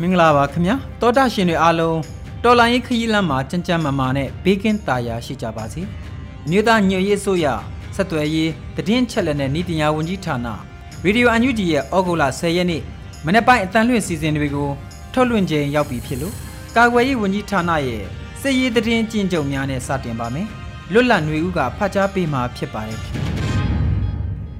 မင်္ဂလာပါခင်ဗျာတောတာရှင်တွေအားလုံးတော်လိုင်းခရီးလမ်းမှာကြမ်းကြမ်းမာမာနဲ့ဘေးကင်းတာယာရှိကြပါစေမြို့သားညွရေးဆိုရဆက်သွယ်ရေးတည်င်းချက်လက်နဲ့ဤတင်ညာဝန်ကြီးဌာနရေဒီယိုအန်ယူဂျီရဲ့ဩဂုတ်လ10ရက်နေ့မနေ့ပိုင်းအတန်လွင့်စီစဉ်တွေကိုထုတ်လွှင့်ခြင်းရောက်ပြီဖြစ်လို့ကာကွယ်ရေးဝန်ကြီးဌာနရဲ့စစ်ရေးတည်င်းကျင့်ကြုံများနဲ့စတင်ပါမယ်လွတ်လပ်ຫນွေဦးကဖတ်ကြားပေးမှာဖြစ်ပါတယ်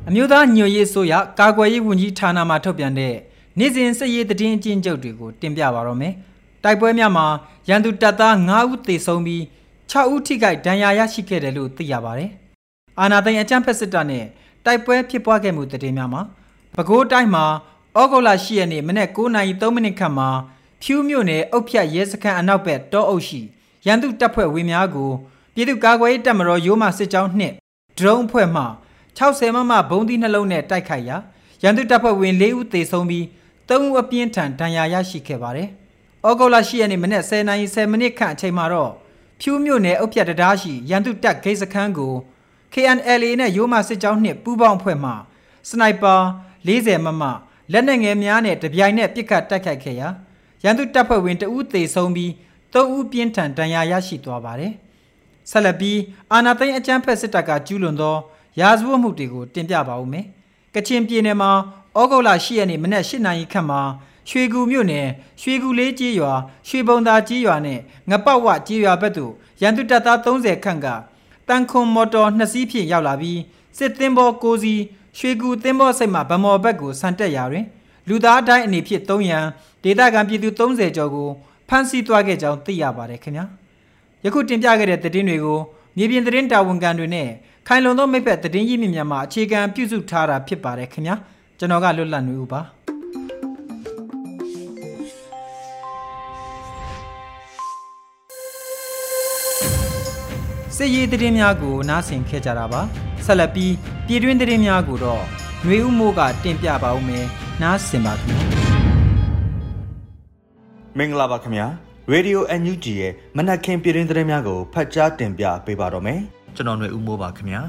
အမျိုးသားညွရေးဆိုရကာကွယ်ရေးဝန်ကြီးဌာနမှထုတ်ပြန်တဲ့ နေ့စဉ်စစ်ရေးသတင်းအကျဉ်းချုပ်တွေကိုတင်ပြပါတော့မယ်။တိုက်ပွဲများမှာရန်သူတပ်သား9ဦးသေဆုံးပြီး6ဦးထိခိုက်ဒဏ်ရာရရှိခဲ့တယ်လို့သိရပါတယ်။အာနာသိန်အကြမ်းဖက်စစ်တပ်နဲ့တိုက်ပွဲဖြစ်ပွားခဲ့မှုသတင်းများမှာပဲခူးတိုင်းမှာဩဂုတ်လ10ရက်နေ့မနေ့9:03မိနစ်ခန့်မှာဖြူးမြို့နယ်အုတ်ဖြတ်ရဲစခန်းအနောက်ဘက်တောအုပ်ရှိရန်သူတပ်ဖွဲ့ဝင်များကိုပြည်သူ့ကာကွယ်ရေးတပ်မတော်ရိုးမစစ်ကြောင်းနှင့်ဒရုန်းအဖွဲ့မှ60မမဘုံသီးနှလုံးနဲ့တိုက်ခိုက်ရာရန်သူတပ်ဖွဲ့ဝင်၄ဦးသေဆုံးပြီး ၃ဦးအပြင်းထန်ဒဏ်ရာရရှိခဲ့ပါတယ်။ဩဂုတ်လ10ရက်နေ့မနက်10:10မိနစ်ခန့်အချိန်မှာတော့ဖြူးမြို့နယ်အုပ်ပြတ်တရားရှိရန်သူတပ်ဂိတ်စခန်းကို KNLA နဲ့ရိုးမစစ်ကြောင်းနှင့်ပူးပေါင်းဖွဲ့မှစနိုက်ပါ40မမလက်နက်ငယ်များနဲ့တပြိုင်နက်ပစ်ခတ်တိုက်ခိုက်ခဲ့ရာရန်သူတပ်ဖွဲ့ဝင်တဦးသေဆုံးပြီး၃ဦးပြင်းထန်ဒဏ်ရာရရှိသွားပါတယ်။ဆက်လက်ပြီးအာနာသိန်းအကြမ်းဖက်စစ်တပ်ကကျူးလွန်သောရာဇဝတ်မှုတွေကိုတင်ပြပါဦးမယ်။ကချင်ပြည်နယ်မှာ ဩဂုတ်လ10ရက်နေ့မနက်8နာရီခန့်မှာရွှေကူမြို့နယ်ရွှေကူလေးကြီးရွာရွှေပုံသာကြီးရွာနဲ့ငပောက်ဝကြီးရွာဘက်သို့ရန်သူတပ်သား30ခန့်ကတန်ခွန်မော်တော်နှစ်စီးဖြင့်ရောက်လာပြီးစစ်သင်းဘော6စီးရွှေကူသင်းဘောစိတ်မှဗမော်ဘက်ကိုဆန်တက်ရာတွင်လူသားတိုင်းအနေဖြင့်3ရန်ဒေသခံပြည်သူ30ကျော်ကိုဖမ်းဆီးသွားခဲ့ကြောင်းသိရပါတယ်ခင်ဗျာယခုတင်ပြခဲ့တဲ့သတင်းတွေကိုမြေပြင်သတင်းတာဝန်ခံတွေနဲ့ခိုင်လုံသောမိဖက်သတင်းရင်းမြစ်များမှာအခြေခံပြုစုထားတာဖြစ်ပါတယ်ခင်ဗျာ ကျွန်တော်ကလွတ်လပ်နေဦးပါစစ်ရေးသတင်းများကိုနားဆင်ခဲ့ကြတာပါဆက်လက်ပြီးပြည်တွင်းသတင်းများကိုတော့ຫນွေဦးမိုးကတင်ပြပါဦးမယ်နားဆင်ပါခင်ဗျာမင်္ဂလာပါခင်ဗျာရေဒီယို NUG ရဲ့မနက်ခင်းပြည်တွင်းသတင်းများကိုဖတ်ကြားတင်ပြပေးပါတော့မယ်ကျွန်တော်ຫນွေဦးမိုးပါခင်ဗျာ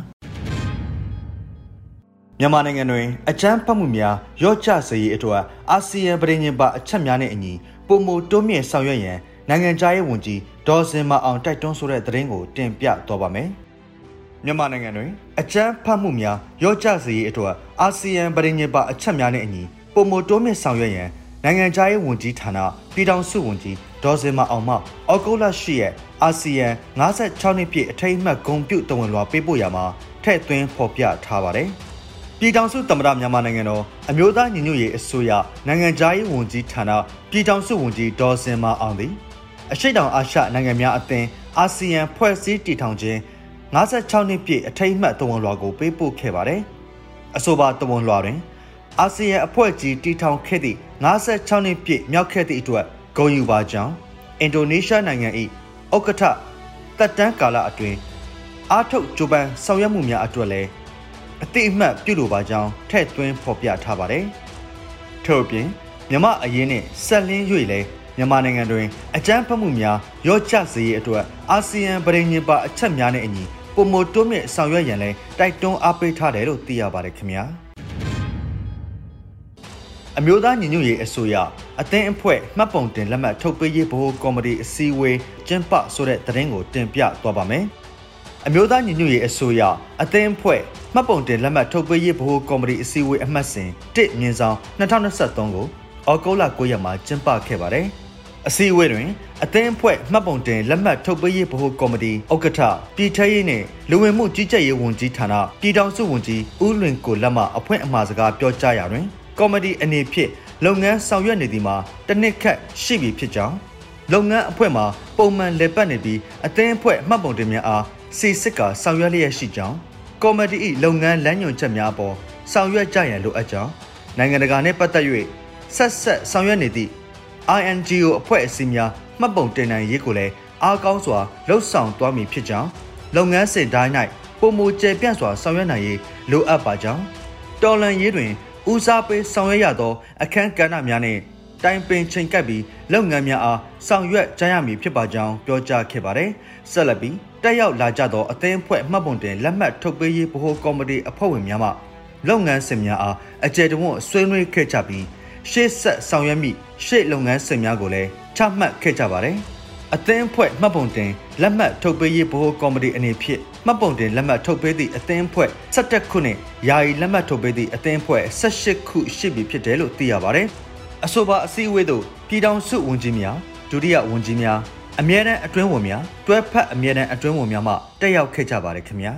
မြန်မာနိုင်ငံတွင်အကြမ်းဖက်မှုများရော့ချစေရေးအတွက်အာဆီယံပြည်ညင်ပါအချက်များနဲ့အညီပုံမတိုးမြင့်ဆောင်ရွက်ရန်နိုင်ငံခြားရေးဝန်ကြီးဒေါ်စင်မအောင်တိုက်တွန်းဆိုတဲ့သတင်းကိုတင်ပြသွားပါမယ်။မြန်မာနိုင်ငံတွင်အကြမ်းဖက်မှုများရော့ချစေရေးအတွက်အာဆီယံပြည်ညင်ပါအချက်များနဲ့အညီပုံမတိုးမြင့်ဆောင်ရွက်ရန်နိုင်ငံခြားရေးဝန်ကြီးဌာနပြည်ထောင်စုဝန်ကြီးဒေါ်စင်မအောင်မှအောက်တိုဘာ10ရက်အာဆီယံ56နှစ်ပြည့်အထိမ်းအမှတ်ဂုဏ်ပြုတဝန်လွှာပေးပို့ရမှာထည့်သွင်းဖော်ပြထားပါတယ်။ ပြည်ထောင်စုသမ္မတမြန်မာနိုင်ငံတော်အမျိုးသားညီညွတ်ရေးအစိုးရနိုင်ငံခြားရေးဝန်ကြီးဌာနပြည်ထောင်စုဝန်ကြီးဒေါ်စင်မာအောင်သည်အရှိတောင်အာရှနိုင်ငံများအသင်းအာဆီယံဖွဲ့စည်းတည်ထောင်ခြင်း56နှစ်ပြည့်အထိမ်းအမှတ်တဝန်လွှာကိုပေးပို့ခဲ့ပါတယ်။အဆိုပါတဝန်လွှာတွင်အာဆီယံအဖွဲ့ကြီးတည်ထောင်ခဲ့သည့်56နှစ်ပြည့်မြောက်ခဲ့သည့်အတွက်ဂုဏ်ယူပါကြောင်းအင်ဒိုနီးရှားနိုင်ငံ၏ဥက္ကဋ္ဌတက်တန်းကာလအတွင်းအာထုတ်ဂျပန်ဆောင်ရွက်မှုများအတွက်လည်း အတိအမှတ်ပြုလိုပါကြောင်းထည့်သွင်းဖော်ပြထားပါတယ်။ထို့အပြင်မြမအရင်နဲ့ဆက်လင်း၍လဲမြန်မာနိုင်ငံတွင်အကြမ်းဖက်မှုများရော့ချစေရေးအတွက်အာဆီယံပြည်ညင်ပါအချက်များနဲ့အညီပုံမတိုးမြင့်ဆောင်ရွက်ရန်လဲတိုက်တွန်းအားပေးထားတယ်လို့သိရပါတယ်ခင်ဗျာ။အမျိုးသားညီညွတ်ရေးအစိုးရအသင်းအဖွဲ့မှတ်ပုံတင်လက်မှတ်ထုတ်ပေးရေးဘိုးကော်မတီအစည်းအဝေးကျင်းပဆိုတဲ့သတင်းကိုတင်ပြသွားပါမယ်။ အမျိုးသားညီညွတ်ရေးအစိုးရအသင်းဖွဲ့မှတ်ပုံတင်လက်မှတ်ထုတ်ပေးရေးဗဟိုကော်မတီအစည်းအဝေးအမှတ်စဉ်1မြင်းဆောင်2023ကိုဩဂုတ်လ9ရက်မှာကျင်းပခဲ့ပါတယ်။အစည်းအဝေးတွင်အသင်းအဖွဲ့မှတ်ပုံတင်လက်မှတ်ထုတ်ပေးရေးဗဟိုကော်မတီဥက္ကဋ္ဌပြည်ထရေးနှင့်လူဝင်မှုကြီးကြပ်ရေးဝန်ကြီးဌာနပြည်ထောင်စုဝန်ကြီးဦးလွင်ကိုလက်မှအဖွင့်အမှာစကားပြောကြားရာတွင်ကော်မတီအနေဖြင့်လုပ်ငန်းဆောင်ရွက်နေသည်မှာတစ်နှစ်ခန့်ရှိပြီဖြစ်ကြောင်းလုပ်ငန်းအဖွဲ့မှာပုံမှန်လည်ပတ်နေပြီးအသင်းအဖွဲ့မှတ်ပုံတင်များအား စီစစ်ကဆောင်ရွက်လျက်ရှိကြောင်းကော်မတီ၏လုပ်ငန်းလမ်းညွှန်ချက်များပေါ်ဆောင်ရွက်ကြရန်လိုအပ်ကြောင်းနိုင်ငံတကာနှင့်ပတ်သက်၍ဆက်ဆက်ဆောင်ရွက်နေသည့် INGO အဖွဲ့အစည်းများမှတ်ပုံတင်နိုင်ရေးကိုလည်းအားကောင်းစွာလှုပ်ဆောင်သွားမည်ဖြစ်ကြောင်းလုပ်ငန်းစဉ်တိုင်း၌ပုံမူကျယ်ပြန့်စွာဆောင်ရွက်နိုင်ရေးလိုအပ်ပါကြောင်းတော်လန်ရေးတွင်ဦးစားပေးဆောင်ရွက်ရသော အခန်းကဏ္ဍများနှင့်တိုင်ပင်ချိန်ကပ်ပြီးလုပ်ငန်းများအားဆောင်ရွက်ကြရမည်ဖြစ်ပါကြောင်းပြောကြားခဲ့ပါတယ်။ဆက်လက်ပြီး တက်ရောက်လာကြသောအသင်းအဖွဲ့မှတ်ပုံတင်လက်မှတ်ထုတ်ပေးရေးဗဟိုကော်မတီအဖွဲ့ဝင်များမှလုပ်ငန်းစဉ်များအားအကြံတဝန့်ဆွေးနွေးခဲ့ကြပြီးရှေ့ဆက်ဆောင်ရွက်မိရှေ့လုပ်ငန်းစဉ်များကိုလည်းချမှတ်ခဲ့ကြပါတယ်။အသင်းအဖွဲ့မှတ်ပုံတင်လက်မှတ်ထုတ်ပေးရေးဗဟိုကော်မတီအနေဖြင့်မှတ်ပုံတင်လက်မှတ်ထုတ်ပေးသည့်အသင်းအဖွဲ့17ခုနှင့်ယာယီလက်မှတ်ထုတ်ပေးသည့်အသင်းအဖွဲ့18ခုရှိပြီဖြစ်တယ်လို့သိရပါတယ်။အဆိုပါအစည်းအဝေးသို့ပြည်ထောင်စုဝန်ကြီးများဒုတိယဝန်ကြီးများ အမြဲတမ်းအတွင်းဝန်များတွဲဖက်အမြဲတမ်းအတွင်းဝန်များမှတက်ရောက်ခဲ့ကြပါတယ်ခင်ဗျာ။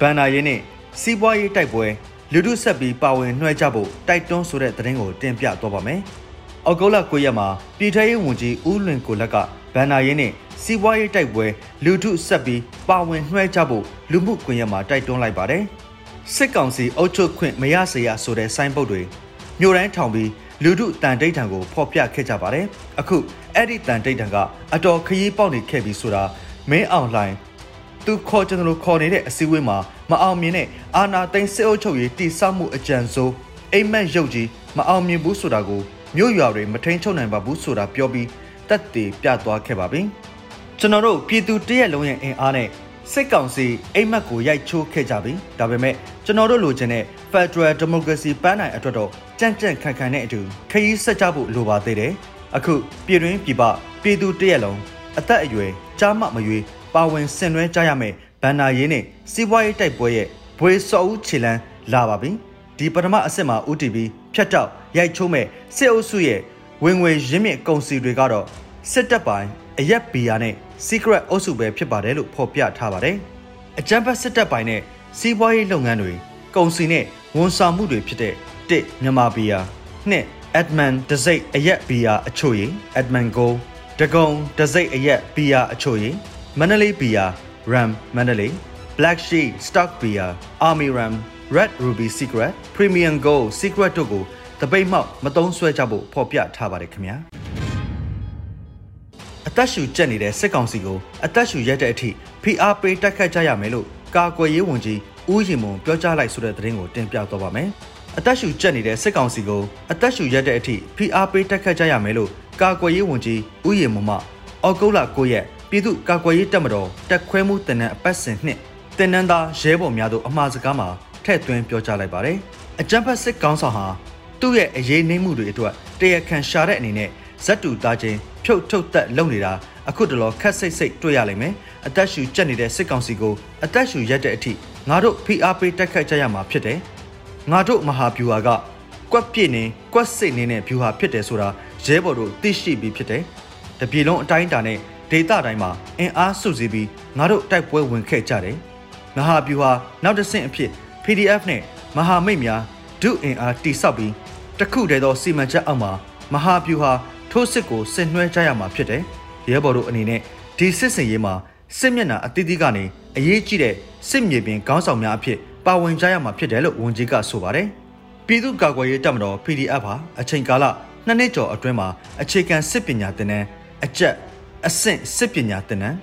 ဗန်နာရေးနှင့်စီးပွားရေးတိုက်ပွဲလူထုဆက်ပြီးပါဝင်နှွှဲကြဖို့တိုက်တွန်းဆိုတဲ့သတင်းကိုတင်ပြတော့ပါမယ်။အောက်ဂုတ်လ9ရက်မှာပြည်ထရေးဝန်ကြီးဦးလွင်ကိုလက်ကဗန်နာရေးနဲ့စီးပွားရေးတိုက်ပွဲလူထုဆက်ပြီးပါဝင်နှွှဲကြဖို့လူမှုကွန်ရက်မှာတိုက်တွန်းလိုက်ပါတယ်။စစ်ကောင်စီအုပ်ချုပ်ခွင့်မရစေရဆိုတဲ့ဆိုင်းပုတ်တွေမြို့တိုင်းထောင်ပြီး လူထုတန်တိတ်ထံကိုဖော်ပြခဲ့ကြပါတယ်။အခုအဲ့ဒီတန်တိတ်ထံကအတော်ခရီးပေါက်နေခဲ့ပြီဆိုတာမင်းအောင်လှိုင်သူခေါ်ကျွန်တော်ခေါ်နေတဲ့အစည်းအဝေးမှာမအောင်မြင်တဲ့အာနာသိန်းစစ်အုပ်ချုပ်ရေးတိစောက်မှုအကြံစိုးအိမ်မက်ရုပ်ကြီးမအောင်မြင်ဘူးဆိုတာကိုမြို့ရွာတွေမထိန်ချုပ်နိုင်ပါဘူးဆိုတာပြောပြီးတက်တည်ပြသွားခဲ့ပါပြီကျွန်တော်တို့ပြည်သူတရက်လုံးရဲ့အင်အားနဲ့စစ်ကောင်စီအိမ်မက်ကိုရိုက်ချိုးခဲ့ကြပြီဒါပေမဲ့ကျွန်တော်တို့လိုချင်တဲ့ Federal Democracy ပန်းနိုင်အတွက်တော့ ကြံ့ကြံ့ခံခံတဲ့အတူခရီးဆက်ကြဖို့လိုပါသေးတယ်အခုပြည်တွင်းပြည်ပပြည်သူတရက်လုံးအသက်အရွယ်ကြားမမရွေးပါဝင်ဆင်နွှဲကြရမယ်ဘန်နာရေးနဲ့စီးပွားရေးတိုက်ပွဲရဲ့ဘွေစော်ဦးခြေလန်းလာပါပြီဒီပထမအဆင့်မှာ UTV ဖြတ်တောက်ရိုက်ချိုးမဲ့စစ်အုပ်စုရဲ့ဝင်ငွေရင်းမြစ်ကုန်စီတွေကတော့စစ်တပ်ပိုင်းအရက်ဘီယာနဲ့ secret အုပ်စုပဲဖြစ်ပါတယ်လို့ဖော်ပြထားပါတယ်အကြံဖတ်စစ်တပ်ပိုင်းနဲ့စီးပွားရေးလုပ်ငန်းတွေကုန်စီနဲ့ဝန်ဆောင်မှုတွေဖြစ်တဲ့ 1မြန်မာဘီယာ2 Adman ဒစိတ်အရက်ဘီယာအချို့ရည် Adman Go ဒဂုံဒစိတ်အရက်ဘီယာအချို့ရည်မန္တလေးဘီယာ Ram မန္တလေး Black Sheep Stock Beer Army Ram Red Ruby Secret Premium Gold Secret တို့ကိုတပိတ်မှောက်မတုံးဆွဲကြဖို့ဖော်ပြထားပါတယ်ခင်ဗျာအသက်ရှူကျက်နေတဲ့စစ်ကောင်စီကိုအသက်ရှူရက်တဲ့အထိဖိအားပေးတိုက်ခတ်ကြရမယ်လို့ကာကွယ်ရေးဝန်ကြီးဦးရင်မွန်ပြောကြားလိုက်ဆိုတဲ့သတင်းကိုတင်ပြတော့ပါမယ် အသက်ရှူကျက်နေတဲ့စစ်ကောင်စီကိုအသက်ရှူရက်တဲ့အထိဖိအားပေးတိုက်ခတ်ကြရမယ်လို့ကာကွယ်ရေးဝန်ကြီးဦးရင်မွန်မှအောက်ဂုတ်လ9ရက်ပြည်သူ့ကာကွယ်ရေးတပ်မတော်တက်ခွဲမှုတနံအပတ်စဉ်နှစ်တင်နန်းသားရဲဘော်များတို့အမှားစကားမှာထည့်သွင်းပြောကြားလိုက်ပါတယ်။အကြံဖတ်စစ်ကောင်းဆောင်ဟာသူ့ရဲ့အရေးနှိမ့်မှုတွေအတွက်တရခံရှာတဲ့အနေနဲ့ဇက်တူသားချင်းဖြုတ်ထုတ်သက်လုပ်နေတာအခုတလောခက်စိတ်စိတ်တွေ့ရလိမ့်မယ်။အသက်ရှူကျက်နေတဲ့စစ်ကောင်စီကိုအသက်ရှူရက်တဲ့အထိငါတို့ဖိအားပေးတက်ခတ်ကြရမှာဖြစ်တယ်။ ငါတို့မဟာဗျူဟာကကွက်ပြည့်နေကွက်စိတ်နေတဲ့ဗျူဟာဖြစ်တယ်ဆိုတာရဲဘော်တို့သိရှိပြီးဖြစ်တယ်။တပြေလုံးအတိုင်းအတာနဲ့ဒေတာတိုင်းမှာအင်အားစုစည်းပြီးငါတို့တိုက်ပွဲဝင်ခဲ့ကြတယ်။မဟာဗျူဟာနောက်တစ်ဆင့်အဖြစ် PDF နဲ့မဟာမိတ်များဒုအင်အားတိစောက်ပြီးတခုတည်းသောစီမံချက်အောက်မှာမဟာဗျူဟာထိုးစစ်ကိုဆင်နွှဲကြရမှာဖြစ်တယ်။ရဲဘော်တို့အနေနဲ့ဒီစစ်စင်ရေးမှာစစ်မျက်နှာအသီးသီးကနေအရေးကြီးတဲ့စစ်မြေပြင်ခေါင်းဆောင်များအဖြစ် ပါဝင်ကြရမှာဖြစ်တယ်လို့ဝန်ကြီးကဆိုပါတယ်။ပြည်သူ့ကာကွယ်ရေးတပ်မတော် PDF ဟာအချိန်ကာလနှစ်နှစ်ကျော်အတွင်းမှာအခြေခံစစ်ပညာသင်တန်းအကျက်အဆင့်စစ်ပညာသင်တန်း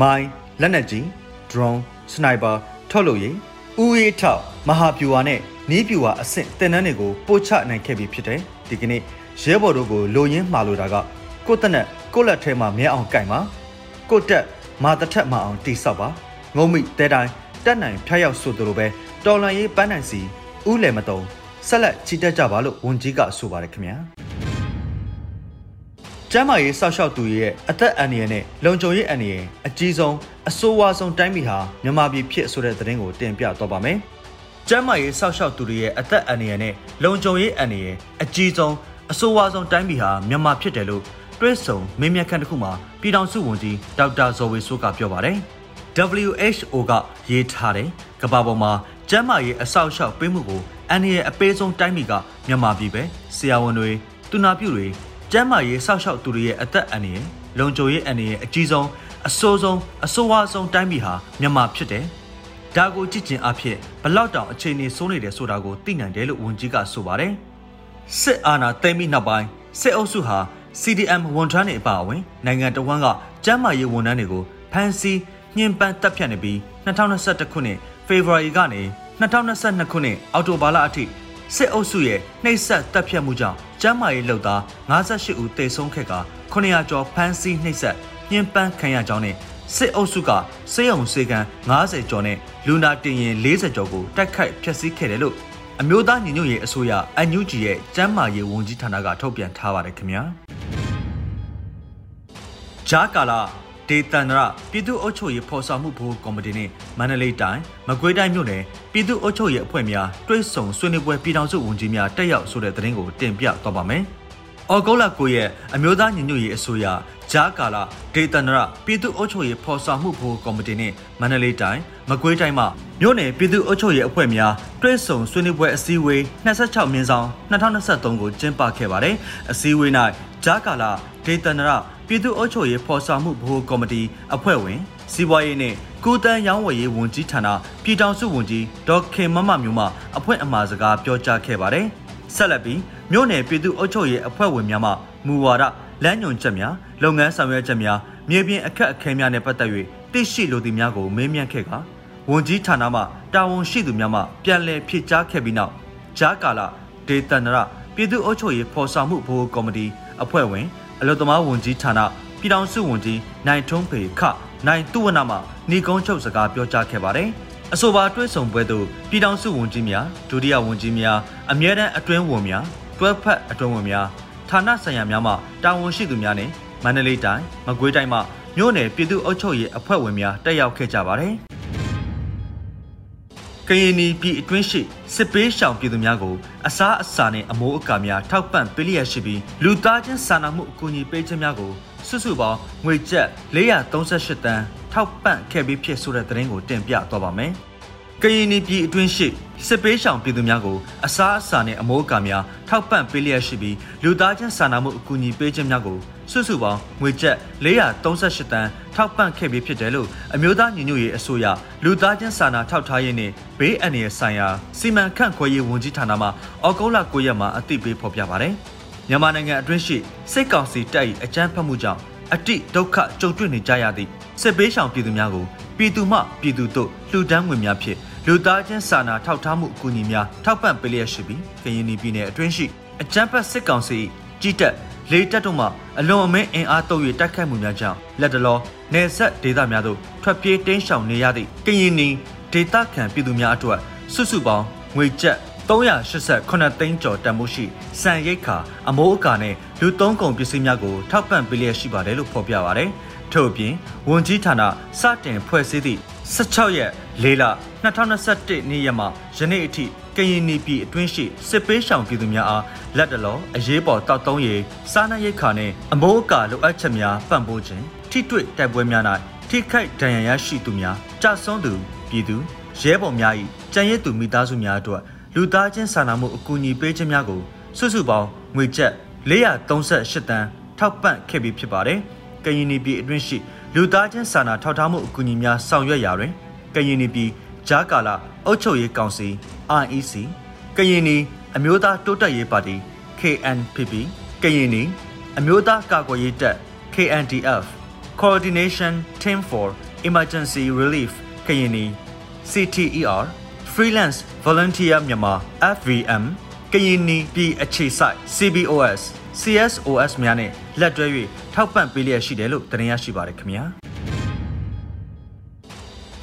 မိုင်းလက်နက်ကြီး drone sniper ထုတ်လို့ရေးဦးရေးထောက်မဟာဗျူဟာနဲ့နီးဗျူဟာအဆင့်သင်တန်းတွေကိုပို့ချနိုင်ခဲ့ပြီဖြစ်တယ်ဒီကနေ့ရဲဘော်တို့ကိုလိုရင်းမှာလိုတာကကိုတက်နဲ့ကိုလက်ထဲမှာမြဲအောင်ကင်ပါကိုတက်မာတထက်မအောင်တိဆောက်ပါငုံမိတဲတိုင်း တက်နိုင်ဖျက်ရောက်ဆိုသလိုပဲတော်လန်ရေးပန်းနိုင်စီဥလယ်မတုံဆက်လက်ချီတက်ကြပါလို့ဝန်ကြီးကဆိုပါတယ်ခင်ဗျာကျန်းမာရေးစောင့်ရှောက်သူတွေရဲ့အသက်အန္တရာယ်နဲ့လုံခြုံရေးအန္တရာယ်အကြီးဆုံးအဆိုးဝါးဆုံးတိုင်းပြည်ဟာမြန်မာပြည်ဖြစ်ဆိုတဲ့သတင်းကိုတင်ပြတော့ပါမယ်။ကျန်းမာရေးစောင့်ရှောက်သူတွေရဲ့အသက်အန္တရာယ်နဲ့လုံခြုံရေးအန္တရာယ်အကြီးဆုံးအဆိုးဝါးဆုံးတိုင်းပြည်ဟာမြန်မာဖြစ်တယ်လို့တွဲဆုံမင်းမြတ်ခန့်တစ်ခုမှာပြည်ထောင်စုဝန်ကြီးဒေါက်တာဇော်ဝေစိုးကပြောပါတယ်။ WHO ကရေးထားတယ်ကမ္ဘာပေါ်မှာကျန်းမာရေးအဆောက်အအုံပေးမှုကိုအန္တရာယ်အပေးဆုံးတိုင်းပြည်ကမြန်မာပြည်ပဲဆရာဝန်တွေတူနာပြုတွေကျန်းမာရေးစောင့်ရှောက်သူတွေရဲ့အသက်အန္တရာယ်လုံခြုံရေးအန္တရာယ်အကြီးဆုံးအဆိုးဆုံးအဆိုးဝါးဆုံးတိုင်းပြည်ဟာမြန်မာဖြစ်တယ်။ဒါကိုကြည့်ကျင်အဖြစ်ဘလောက်တောင်အခြေအနေဆိုးနေတယ်ဆိုတာကိုသိနိုင်တယ်လို့ဝန်ကြီးကဆိုပါတယ်။စစ်အာဏာသိမ်းပြီးနောက်ပိုင်းစစ်အုပ်စုဟာ CDM ဝန်ထမ်းတွေအပါအဝင်နိုင်ငံတော်ဝန်ကကျန်းမာရေးဝန်ထမ်းတွေကိုဖမ်းဆီး ညှဉ်းပန်းတပ်ဖြတ်နေပြီး2021ခုနှစ်ဖေဖော်ဝါရီကနေ2022ခုနှစ်အောက်တိုဘာလအထိစစ်အုပ်စုရဲ့နှိပ်စက်တပ်ဖြတ်မှုကြောင့်ကျန်းမာရေးလုပ်သား58ဦးသေဆုံးခဲ့က900ကျော်ဖမ်းဆီးနှိပ်စက်ညှဉ်းပန်းခံရကြောင်းနဲ့စစ်အုပ်စုကစေယုံစေကန်90ကျော်နဲ့လူနာတင်ရင်40ကျော်ကိုတိုက်ခိုက်ဖျက်ဆီးခဲ့တယ်လို့အမျိုးသားညီညွတ်ရေးအစိုးရအန်ယူဂျီရဲ့ကျန်းမာရေးဝန်ကြီးဌာနကထုတ်ပြန်ထားပါတယ်ခင်ဗျာဂျာကာလာ ဒေသန္တရပြည်သူ့အုပ်ချုပ်ရေးဖော်ဆောင်မှုဘိုးကော်မတီနဲ့မန္တလေးတိုင်းမကွေးတိုင်းမြို့နယ်ပြည်သူ့အုပ်ချုပ်ရေးအဖွဲ့များတွဲဆုံဆွေးနွေးပွဲပြည်ထောင်စုဝန်ကြီးများတက်ရောက်ဆိုတဲ့သတင်းကိုတင်ပြသွားပါမယ်။အော်ဂုတ်လ9ရက်အမျိုးသားညီညွတ်ရေးအစိုးရဂျာကာလာဒေသန္တရပြည်သူ့အုပ်ချုပ်ရေးဖော်ဆောင်မှုဘိုးကော်မတီနဲ့မန္တလေးတိုင်းမကွေးတိုင်းမှမြို့နယ်ပြည်သူ့အုပ်ချုပ်ရေးအဖွဲ့များတွဲဆုံဆွေးနွေးပွဲအစည်းအဝေး26မြင်းဆောင်2023ကိုကျင်းပခဲ့ပါတယ်။အစည်းအဝေး၌ဂျာကာလာဒေသန္တရ ပြည်သူ့အုပ်ချုပ်ရေးဖော်ဆောင်မှုဗဟိုကော်မတီအဖွဲ့ဝင်စီးပွားရေးနဲ့ကုတန်းရောင်းဝယ်ရေးဝန်ကြီးဌာနပြည်ထောင်စုဝန်ကြီးဒေါက်ခင်မမမျိုးမှအဖွဲ့အမှာစကားပြောကြားခဲ့ပါတယ်။ဆက်လက်ပြီးမြို့နယ်ပြည်သူ့အုပ်ချုပ်ရေးအဖွဲ့ဝင်များမှမူဝါဒလမ်းညွှန်ချက်များလုပ်ငန်းဆောင်ရွက်ချက်များမြေပြင်အခက်အခဲများနဲ့ပတ်သက်၍သိရှိလိုသည့်များကိုမေးမြန်းခဲ့ကဝန်ကြီးဌာနမှတာဝန်ရှိသူများမှပြန်လည်ဖြည့်ကြားခဲ့ပြီးနောက်ဂျာကာလာဒေသန္တရပြည်သူ့အုပ်ချုပ်ရေးဖော်ဆောင်မှုဗဟိုကော်မတီအဖွဲ့ဝင် အလုသမားဝန်ကြီးဌာနပြည်ထောင်စုဝန်ကြီးနိုင်ထွန်းဖေခနိုင်သူဝနမှညီကုန်းချုပ်စကားပြောကြားခဲ့ပါတယ်။အဆိုပါတွဲဆောင်ပွဲသို့ပြည်ထောင်စုဝန်ကြီးများဒုတိယဝန်ကြီးများအမြဲတမ်းအတွင်းဝန်များတွဲဖက်အတွင်းဝန်များဌာနဆိုင်ရာများမှတာဝန်ရှိသူများနဲ့မန္တလေးတိုင်းမကွေးတိုင်းမှမြို့နယ်ပြည်သူ့အုပ်ချုပ်ရေးအဖွဲ့ဝင်များတက်ရောက်ခဲ့ကြပါတယ်။ ကရင်နီပြည်အတွင်းရှိစစ်ပေးရှောင်ပြည်သူများကိုအစားအစာနဲ့အမိုးအကာများထောက်ပံ့ပေးလျက်ရှိပြီးလူသားချင်းစာနာမှုအကူအညီပေးခြင်းများကိုစုစုပေါင်းငွေကျပ်438တန်းထောက်ပံ့ခဲ့ပြီးဖြစ်ဆိုတဲ့သတင်းကိုတင်ပြသွားပါမယ်။ကရင်နီပြည်အတွင်းရှိစစ်ပေးရှောင်ပြည်သူများကိုအစားအစာနဲ့အမိုးအကာများထောက်ပံ့ပေးလျက်ရှိပြီးလူသားချင်းစာနာမှုအကူအညီပေးခြင်းများကို စုစုပေါင်းငွေကျပ်438တန်းထောက်ပံ့ခဲ့ပြီးဖြစ်တယ်လို့အမျိုးသားညီညွတ်ရေးအစိုးရလူသားချင်းစာနာထောက်ထားရေးနဲ့ဘေးအန္တရာယ်ဆိုင်ရာစီမံခန့်ခွဲရေးဝန်ကြီးဌာနမှအောက်တိုဘာ9ရက်မှာအသိပေးဖော်ပြပါတယ်။မြန်မာနိုင်ငံအတွင်းရှိစိတ်ကောင်စီတပ်၏အကြမ်းဖက်မှုကြောင့်အတိဒုက္ခကြုံတွေ့နေကြရသည့်စစ်ပေးရှောင်ပြည်သူများကိုပြည်သူမှပြည်သူတို့လှူဒန်းငွေများဖြင့်လူသားချင်းစာနာထောက်ထားမှုအကူအညီများထောက်ပံ့ပေးလျက်ရှိပြီးကရင်ပြည်နယ်အတွင်းရှိအကြမ်းဖက်စစ်ကောင်စီကြီးတပ် လေတပ်တို့မှအလွန်အမင်းအင်အားတုံး၍တိုက်ခိုက်မှုများကြောင့်လက်တလောနေဆက်ဒေသများသို့ထွက်ပြေးတင်းရှောင်နေရသည့်ကရင်နီဒေသခံပြည်သူများအတွက်စုစုပေါင်းငွေကျပ်389သိန်းကျော်တန်ဖိုးရှိစံရိတ်ခါအမိုးအကာနဲ့လူသုံးကုန်ပစ္စည်းများကိုထောက်ပံ့ပေးလျက်ရှိပါတယ်လို့ဖော်ပြပါရတယ်။ထို့အပြင်ဝန်ကြီးဌာနစတင်ဖွဲ့စည်းသည့်16ရက်၄လ2021နေ့ရက်မှယနေ့အထိ ကရင်နီပြည်အတွင်းရှိစစ်ပေးရှောင်ပြည်သူများအားလက်တလောအရေးပေါ်တောက်သုံးရေးစားနပ်ရိက္ခာနဲ့အမိုးအကာလိုအပ်ချက်များပံ့ပိုးခြင်းထိတွေ့တိုက်ပွဲများ၌ထိခိုက်ဒဏ်ရာရရှိသူများကြာဆုံးသူပြည်သူရဲဘော်များ၏ကြံရည်သူမိသားစုများအတွက်လူသားချင်းစာနာမှုအကူအညီပေးခြင်းများကိုစုစုပေါင်းငွေကျပ်438တန်းထောက်ပံ့ခဲ့ပြီးဖြစ်ပါတယ်။ကရင်နီပြည်အတွင်းရှိလူသားချင်းစာနာထောက်ထားမှုအကူအညီများဆောင်ရွက်ရာတွင်ကရင်နီပြည်ဂျာကာလာ အုပ်ချုပ်ရေးကောင်စီ REC ကရင်နီအမျိုးသားတိုးတက်ရေးပါတီ KNPP ကရင်နီအမျိုးသားကာကွယ်ရေးတပ် KNDF Coordination Team for Emergency Relief ကရင်နီ CTER Freelance Volunteer မြန်မာ FVM ကရင်နီပြည်အခြေစိုက် CBOS CSOS များနဲ့လက်တွဲ၍ထောက်ပံ့ပေးလျက်ရှိတယ်လို့တင်ပြရရှိပါတယ်ခင်ဗျာ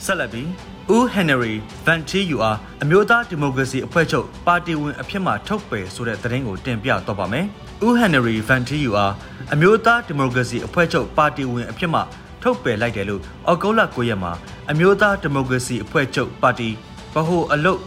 ဆက်လက်ပြီးဦးဟန်နရီဗန်တီယူအားအမျိုးသားဒီမိုကရေစီအဖွဲ့ချုပ်ပါတီဝင်အဖြစ်မှထုတ်ပယ်ဆိုတဲ့သတင်းကိုတင်ပြတော့ပါမယ်။ဦးဟန်နရီဗန်တီယူအားအမျိုးသားဒီမိုကရေစီအဖွဲ့ချုပ်ပါတီဝင်အဖြစ်မှထုတ်ပယ်လိုက်တယ်လို့အောက်တိုဘာ9ရက်မှာအမျိုးသားဒီမိုကရေစီအဖွဲ့ချုပ်ပါတီဗဟိုအလုတ်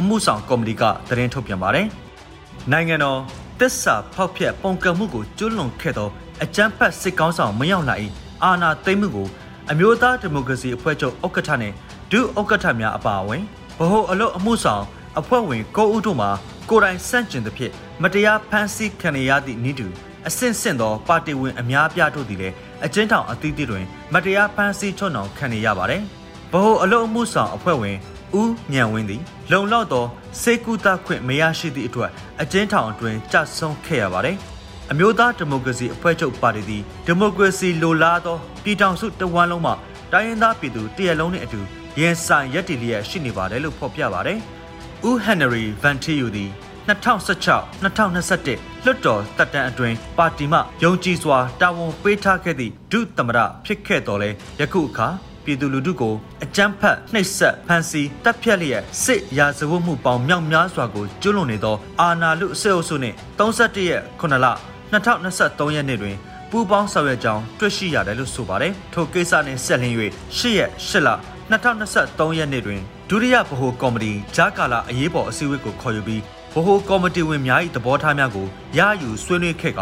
အမှုဆောင်ကော်မတီကသတင်းထုတ်ပြန်ပါတယ်။နိုင်ငံတော်တစ္ဆာဖောက်ဖျက်ပုံကံမှုကိုကျွလွန်ခဲ့သောအကြမ်းဖက်စစ်ကောင်းဆောင်မရောက်လာ၏အာဏာသိမ်းမှုကို အမျိုးသားဒီမိုကရေစီအဖွဲ့ချုပ်ဥက္ကဋ္ဌနဲ့ဒုဥက္ကဋ္ဌများအပါအဝင်ဗဟိုအလုပ်အမှုဆောင်အဖွဲ့ဝင်၉ဦးတို့မှာကိုယ်တိုင်စန့်ကျင်သဖြင့်မတရားဖမ်းဆီးခံရသည့်ဤတူအဆင့်ဆင့်သောပါတီဝင်အများပြားတို့သည်လည်းအကျဉ်းထောင်အသီးသီးတွင်မတရားဖမ်းဆီးချွတ်နှောင်ခံရရပါတယ်။ဗဟိုအလုပ်အမှုဆောင်အဖွဲ့ဝင်ဦးညံဝင်းသည်လုံလောက်သောစေကူတာခွင့်မရရှိသည့်အတွက်အကျဉ်းထောင်အတွင်းကြဆုံးခဲ့ရပါတယ်။ အမျိုးသားဒီမိုကရေစီအဖွဲ့ချုပ်ပါတီသည်ဒီမိုကရေစီလိုလားသောပြည်ထောင်စုတဝန်းလုံးမှတိုင်းရင်းသားပြည်သူတရက်လုံးနှင့်အတူရင်ဆိုင်ရက်တည်လျက်ရှိနေပါတယ်လို့ဖော်ပြပါတယ်။ဦးဟန်နရီဗန်တီယူသည်2016-2021လွှတ်တော်တပ်တန်းအတွင်းပါတီမှယုံကြည်စွာတာဝန်ပေးထားခဲ့သည့်ဒုသမ္မတဖြစ်ခဲ့တော်လဲယခုအခါပြည်သူလူထုကိုအကြမ်းဖက်နှိပ်စက်ဖမ်းဆီးတပ်ဖြတ်လျက်စစ်ရာဇဝတ်မှုပေါင်းမြောက်များစွာကိုကျူးလွန်နေသောအာဏာလုအစစ်အုပ်စုနှင့်31ရက်9လ 2023ရက်နေ့တွင်ပူးပေါင်းဆောင်ရွက်ကြောင်းတွေ့ရှိရတယ်လို့ဆိုပါတယ်ထိုကိစ္စနှင့်ဆက်လင်း၍8ရက်8လ2023ရက်နေ့တွင်ဒုတိယဗဟိုကော်မတီဂျာကာလာအရေးပေါ်အစည်းအဝေးကိုခေါ်ယူပြီးဗဟိုကော်မတီဝင်များ၏သဘောထားများကိုရယူဆွေးနွေးခဲ့က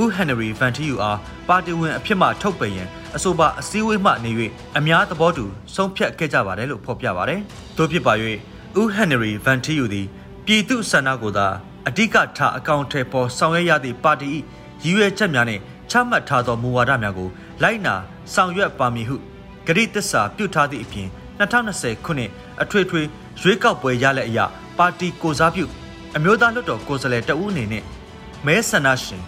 ဦးဟန်နရီဗန်တီယူအားပါတီဝင်အဖြစ်မှထုတ်ပယ်ရန်အဆိုပါအစည်းအဝေးမှနေ၍အများသဘောတူဆုံးဖြတ်ခဲ့ကြပါတယ်လို့ဖော်ပြပါတယ်။သို့ဖြစ်ပါ၍ဦးဟန်နရီဗန်တီယူသည်ပြည်သူဆန္ဒကိုသာ အဓိကထားအကောင့်ထဲပေါ်ဆောင်ရွက်ရသည့်ပါတီ၏ရည်ရွယ်ချက်များနှင့်ချမှတ်ထားသောမူဝါဒများကိုလိုက်နာဆောင်ရွက်ပါမည်ဟုဂရိတစ္ဆာပြုထားသည့်အပြင်2020ခုနှစ်အထွေထွေရွေးကောက်ပွဲရလက်အရပါတီကိုစားပြုအမျိုးသားလွှတ်တော်ကိုယ်စားလှယ်တဦးအနေနဲ့မဲဆန္ဒရှင်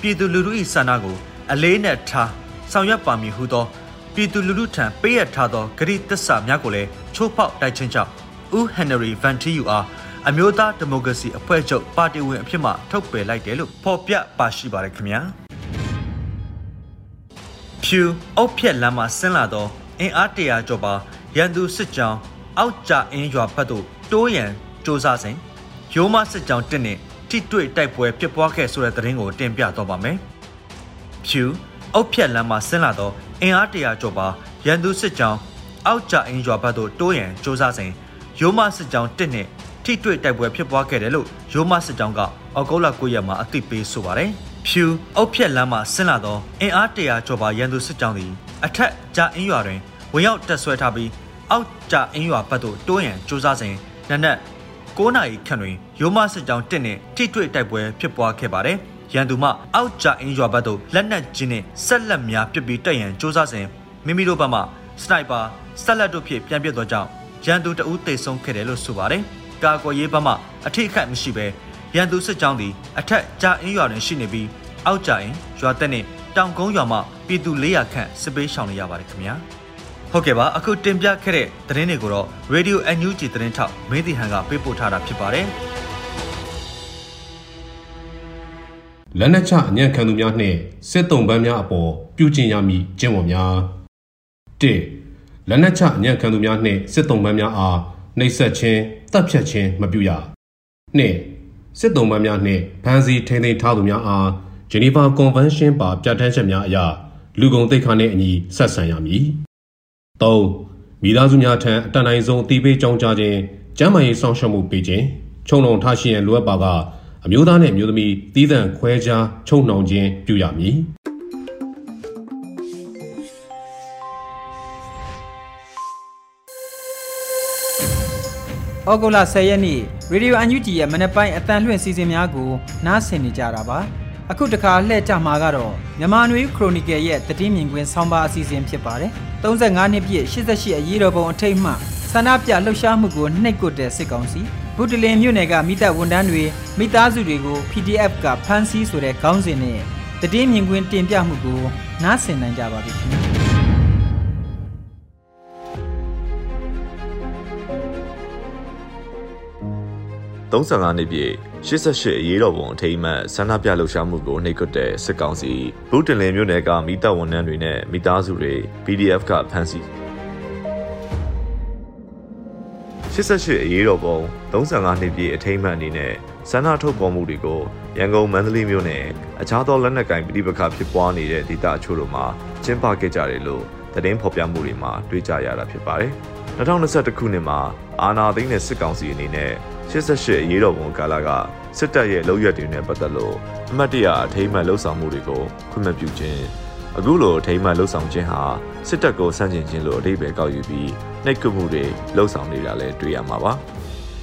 ပြည်သူလူထု၏ဆန္ဒကို အလေးနက်ထားဆောင်ရွက်ပါမည်ဟုသောပြည်သူလူထုထံပေးရထားသောဂရိတစ္ဆာများကိုလည်းချိုးဖောက်တိုက်ချင်းကြောင့်ဦးဟန်နရီဗန်တီယူအား အမျိုးသားဒီမိုကရေစီအဖွဲ့ချုပ်ပါတီဝင်အဖြစ်မှထုတ်ပယ်လိုက်တယ်လို့ဖော်ပြပါရှိပါတယ်ခင်ဗျာဖြူအုတ်ဖြက်လမ်းမှာဆင်းလာသောအင်အားတရာကျော်ပါရန်သူစစ်ကြောင်းအောက်ကြအင်းရွာဘက်သို့တိုးရန်စ조사စဉ်ရိုးမစစ်ကြောင်းတစ်နဲ့ထိတွေ့တိုက်ပွဲဖြစ်ပွားခဲ့ဆိုတဲ့သတင်းကိုတင်ပြတော့ပါမယ်။ဖြူအုတ်ဖြက်လမ်းမှာဆင်းလာသောအင်အားတရာကျော်ပါရန်သူစစ်ကြောင်းအောက်ကြအင်းရွာဘက်သို့တိုးရန်စ조사စဉ်ရိုးမစစ်ကြောင်းတစ်နဲ့ ထိတွေ့တိုက်ပွဲဖြစ်ပွားခဲ့တယ်လို့ရိုးမစစ်ကြောင်းကအောက်ဂုတ်လ9ရက်မှာအသိပေးဆိုပါတယ်။ဖြူအုတ်ဖြက်လမ်းမှာဆင်းလာသောအင်အား100ကျော်ပါရန်သူစစ်ကြောင်းသည်အထက်ကြာအင်းရွာတွင်ဝင်ရောက်တက်ဆွဲထားပြီးအောက်ကြာအင်းရွာဘက်သို့တိုးရန်ကြိုးစားစဉ်နနက်9နာရီခန့်တွင်ရိုးမစစ်ကြောင်းတစ်နှင့်ထိတွေ့တိုက်ပွဲဖြစ်ပွားခဲ့ပါတယ်။ရန်သူမှအောက်ကြာအင်းရွာဘက်သို့လက်နက်ကြီးနှင့်ဆက်လက်များပစ်ပြီးတက်ရန်ကြိုးစားစဉ်မိမိတို့ဘက်မှစနိုက်ပါဆက်လက်တို့ဖြင့်ပြန်ပစ်သောကြောင့်ရန်သူတအူးတေဆုံးခဲ့တယ်လို့ဆိုပါတယ်။ ကာကွယ်ရေးဘက်မှအထိအခိုက်မရှိဘဲရန်သူစစ်ကြောင်းသည်အထက်ကြအင်းရွာတွင်ရှိနေပြီးအောက်ကြအင်းရွာတက်နှင့်တောင်ကုန်းရွာမှပြည်သူ400ခန့်စစ်ပေးရှောင်နေရပါတယ်ခင်ဗျာ။ဟုတ်ကဲ့ပါအခုတင်ပြခဲ့တဲ့သတင်းတွေကိုတော့ Radio NUG သတင်းထောက်မင်းတီဟန်ကပေးပို့ထားတာဖြစ်ပါတယ်လက်နက်ချအညံ့ခံသူများနှင့်စစ်တုံးပန်းများအပေါ်ပြုကျင့်ရမည်ကျင့်ဝတ်များ၁လက်နက်ချအညံ့ခံသူများနှင့်စစ်တုံးပန်းများအားနှိပ်စက်ခြင်း တပ်ဖြတ်ခြင်းမပြုရ၂စစ်တုံးပန်းများနှင့်ဖမ်းဆီးထိန်းသိမ်းထားသူများအားဂျနီဗာကွန်ဗင်းရှင်းပါပြဋ္ဌာန်းချက်များအရလူကုန်သိက္ခာနှင့်အညီဆက်ဆံရမည်၃မိသားစုများထံအတန်တိုင်းဆုံးတီးပေးကြောင်းကြားခြင်းကျန်းမာရေးစောင့်ရှောက်မှုပေးခြင်းခြုံလုံးထားရှိရန်လိုအပ်ပါကအမျိုးသားနှင့်အမျိုးသမီးသီးသန့်ခွဲခြားချုံနှောင်ခြင်းပြုရမည် ဩဂုတ်လ10ရက်နေ့ရေဒီယိုအန်ယူဂျီရဲ့မနက်ပိုင်းအတန်လွှင့်စီစဉ်များကိုနားဆင်နေကြတာပါအခုတခါလှည့်ကြမှာကတော့မြန်မာနွေခရိုနီကယ်ရဲ့တည်င်းမြင်ကွင်းဆောင်းပါအစီအစဉ်ဖြစ်ပါတယ်35နှစ်ပြည့်88အရေးတော်ပုံအထိတ်မှဆန္ဒပြလှုပ်ရှားမှုကိုနှိပ်ကွတဲ့စစ်ကောင်စီဘုဒ္ဓလင်မြို့နယ်ကမိသက်ဝန်ထမ်းတွေမိသားစုတွေကို PDF ကဖမ်းဆီးဆိုတဲ့ခေါင်းစဉ်နဲ့တည်င်းမြင်ကွင်းတင်ပြမှုကိုနားဆင်နိုင်ကြပါပြီခင်ဗျာ 35နှစ်ပြည့်88အရေးတော်ပုံအထိမ်းအမှတ်ဆန္ဒပြလှုပ်ရှားမှုကိုနှိပ်ကွပ်တဲ့စစ်ကောင်စီဘုတင်လင်မြို့နယ်ကမိသားဝန်ထမ်းတွေနဲ့မိသားစုတွေ PDF ကဖမ်းဆီး88အရေးတော်ပုံ35နှစ်ပြည့်အထိမ်းအမှတ်အနေနဲ့ဆန္ဒထုတ်ဖော်မှုတွေကိုရန်ကုန်မန္တလေးမြို့နယ်အခြားသောလက်နက်ကိုင်ပြည်ပခဖြစ်ပွားနေတဲ့ဒေသအချို့တို့မှာကျင်းပခဲ့ကြတယ်လို့သတင်းဖော်ပြမှုတွေမှာတွေ့ကြရတာဖြစ်ပါတယ်။2021ခုနှစ်မှာအာဏာသိမ်းတဲ့စစ်ကောင်စီအနေနဲ့ 88အရေးတော်ပုံကာလကစစ်တပ်ရဲ့လုပ်ရက်တွေနဲ့ပတ်သက်လို့အမတ်တရအထိမ်းအမှတ်လှုပ်ဆောင်မှုတွေကိုခွင့်မပြုခြင်းအခုလိုအထိမ်းအမှတ်လှုပ်ဆောင်ခြင်းဟာစစ်တပ်ကိုဆန့်ကျင်ခြင်းလို့အဓိပ္ပာယ်ကောက်ယူပြီးနှိပ်ကွပ်မှုတွေလှုပ်ဆောင်နေတာလည်းတွေ့ရမှာပါ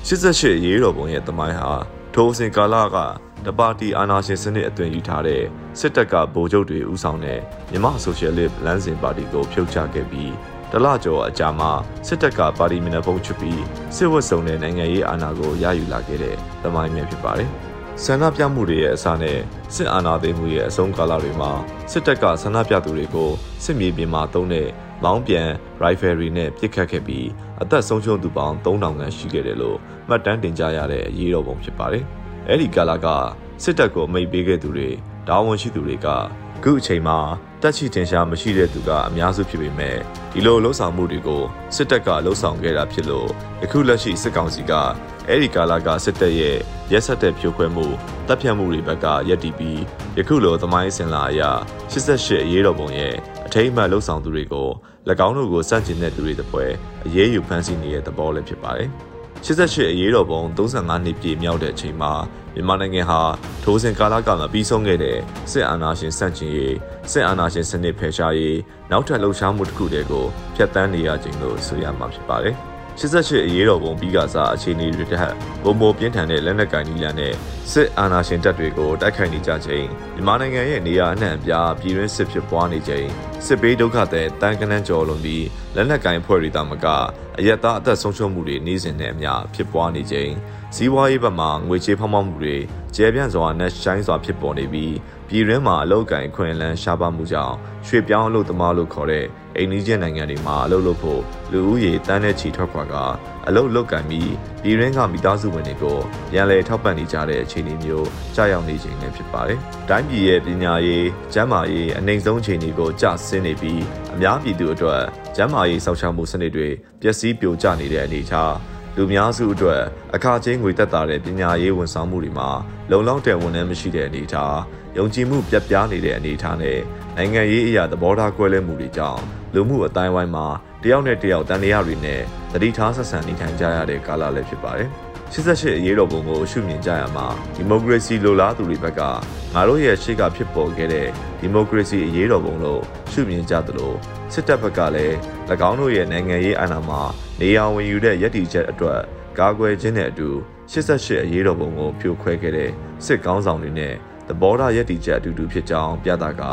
88အရေးတော်ပုံရဲ့တမိုင်းဟာထိုအစဉ်ကာလကတပါတီအာဏာရှင်စနစ်အသွင်ယူထားတဲ့စစ်တပ်ကဗိုလ်ချုပ်တွေဦးဆောင်တဲ့မြန်မာဆိုရှယ်လစ်လမ်းစဉ်ပါတီကိုဖြုတ်ချခဲ့ပြီး တလကျော်အကြာမှာစစ်တပ်ကပါတီမနဖုံးချပြီးစစ်ဝတ်စုံတဲ့နိုင်ငံရေးအာဏာကိုရယူလာခဲ့တဲ့သမိုင်းမြဖြစ်ပါတယ်။ဆန္ဒပြမှုတွေရဲ့အစနဲ့စစ်အာဏာသိမ်းမှုရဲ့အဆုံးကာလတွေမှာစစ်တပ်ကဆန္ဒပြသူတွေကိုစစ်မြေပြင်မှာတုံးတဲ့မောင်းပြန် rifle နဲ့ပစ်ခတ်ခဲ့ပြီးအသက်ဆုံးရှုံးသူပေါင်း3000ခန့်ရှိခဲ့တယ်လို့မှတ်တမ်းတင်ကြရတဲ့အရေးတော်ပုံဖြစ်ပါတယ်။အဲဒီကာလကစစ်တပ်ကိုအမိန့်ပေးခဲ့သူတွေတာဝန်ရှိသူတွေက ခုအချိန်မှာတက်ချီတင်ရှားမရှိတဲ့သူကအများစုဖြစ်ပေမဲ့ဒီလိုလှုပ်ဆောင်မှုတွေကိုစစ်တပ်ကလှုပ်ဆောင်ခဲ့တာဖြစ်လို့ယခုလက်ရှိစစ်ကောင်စီကအဲ့ဒီကာလကစစ်တပ်ရဲ့ရက်ဆက်တဲ့ဖြိုခွဲမှုတပ်ဖြတ်မှုတွေဘက်ကရက်တီပြီးယခုလိုသမိုင်းစင်လာအရာ88အရေးတော်ပုံရဲ့အထိမ်းအမှတ်လှုပ်ဆောင်သူတွေကို၎င်းတို့ကိုစန့်ကျင်တဲ့သူတွေတပွဲအရေးယူဖမ်းဆီးနေတဲ့သဘောလည်းဖြစ်ပါတယ် 88အရေးတော်ပုံ35နှစ်ပြည့်မြောက်တဲ့အချိန်မှာမြန်မာနိုင်ငံဟာထိုးစဉ်ကာလကမပြီးဆုံးခဲ့တဲ့စစ်အာဏာရှင်စန့်ကျင်ရေးစစ်အာဏာရှင်စနစ်ဖယ်ရှားရေးနောက်ထပ်လှုပ်ရှားမှုတစ်ခုတည်းကိုဖျက်ဆီးနေရခြင်းလို့ဆိုရမှာဖြစ်ပါတယ်။ 88အရေးတော်ပုံပြီးကစားအခြေအနေတွေတဟက်ဘုံဘပြင်းထန်တဲ့လက်နက်ကင်နီလန်နဲ့စစ်အာဏာရှင်တပ်တွေကိုတိုက်ခိုက်နေကြချိန်မြန်မာနိုင်ငံရဲ့နေရာအနှံ့အပြားပြည်တွင်းစစ်ဖြစ်ပွားနေချိန်စစ်ပေးဒုက္ခတဲ့တန်ကနန်းကျော်လွန်ပြီးလက်နက်ကင်ဖွဲ့တွေတာမကအယက်သားအသက်ဆုံးရှုံးမှုတွေနေစဉ်နဲ့အမျှဖြစ်ပွားနေချိန်ဇီးဝါးရေးဘက်မှာငွေချေးဖောက်မောက်မှုတွေကျဲပြန့်စွာနဲ့ရှိုင်းစွာဖြစ်ပေါ်နေပြီးပြည်တွင်းမှာအလုတ်ကင်ခွင်လန်းရှားပါမှုကြောင့်ရွှေပြောင်းအလုတ်သမားလို့ခေါ်တဲ့ အိန္ဒိယနိုင်ငံတွေမှာအလုတ်လုပ်ဖို့လူဦးရေတန်းတဲ့ချီထွက်ခွာကအလုတ်လုတ်ကင်ပြီးပြည်တွင်းကမိသားစုဝင်တွေကိုရန်လည်ထောက်ပံ့နေကြတဲ့အခြေအနေမျိုးကြာရောက်နေချိန်လည်းဖြစ်ပါတယ်။တိုင်းပြည်ရဲ့ပညာရေး၊ကျန်းမာရေးအနိုင်ဆုံးအခြေအနေကိုကျဆင်းနေပြီးအများပြည်သူအတွက်ကျန်းမာရေးစောင့်ရှောက်မှုစနစ်တွေပျက်စီးပြိုကျနေတဲ့အနေအထားလူများစုအတွက်အခါချင်းငွေတက်တာတဲ့ပညာရေးဝန်ဆောင်မှုတွေမှာလုံလောက်တဲ့ဝန်ထမ်းမရှိတဲ့အနေအထား ယုံကြည်မှုပြတ်ပြားနေတဲ့အနေအထားနဲ့နိုင်ငံရေးအရာသဘောထားကွဲလွဲမှုတွေကြောင့်လူမှုအတိုင်းဝိုင်းမှာတယောက်နဲ့တယောက်တန်တရားတွေနဲ့တတိထားဆက်ဆံနေထိုင်ကြရတဲ့ကာလလည်းဖြစ်ပါတယ်88အရေးတော်ပုံကိုရှုမြင်ကြရမှာဒီမိုကရေစီလိုလားသူတွေဘက်ကငါတို့ရဲ့ရှေ့ကဖြစ်ပေါ်ခဲ့တဲ့ဒီမိုကရေစီအရေးတော်ပုံလို့ရှုမြင်ကြသလိုစစ်တပ်ဘက်ကလည်း၎င်းတို့ရဲ့နိုင်ငံရေးအာဏာမှာနေရာဝင်ယူတဲ့ရည်တည်ချက်အတွက်ကာကွယ်ခြင်းနဲ့အတူ88အရေးတော်ပုံကိုဖြိုခွဲခဲ့တဲ့စစ်ကောင်းဆောင်တွေနဲ့ သဘောထားရည်တည်ချက်အတူတူဖြစ်ကြောင်းပြတာက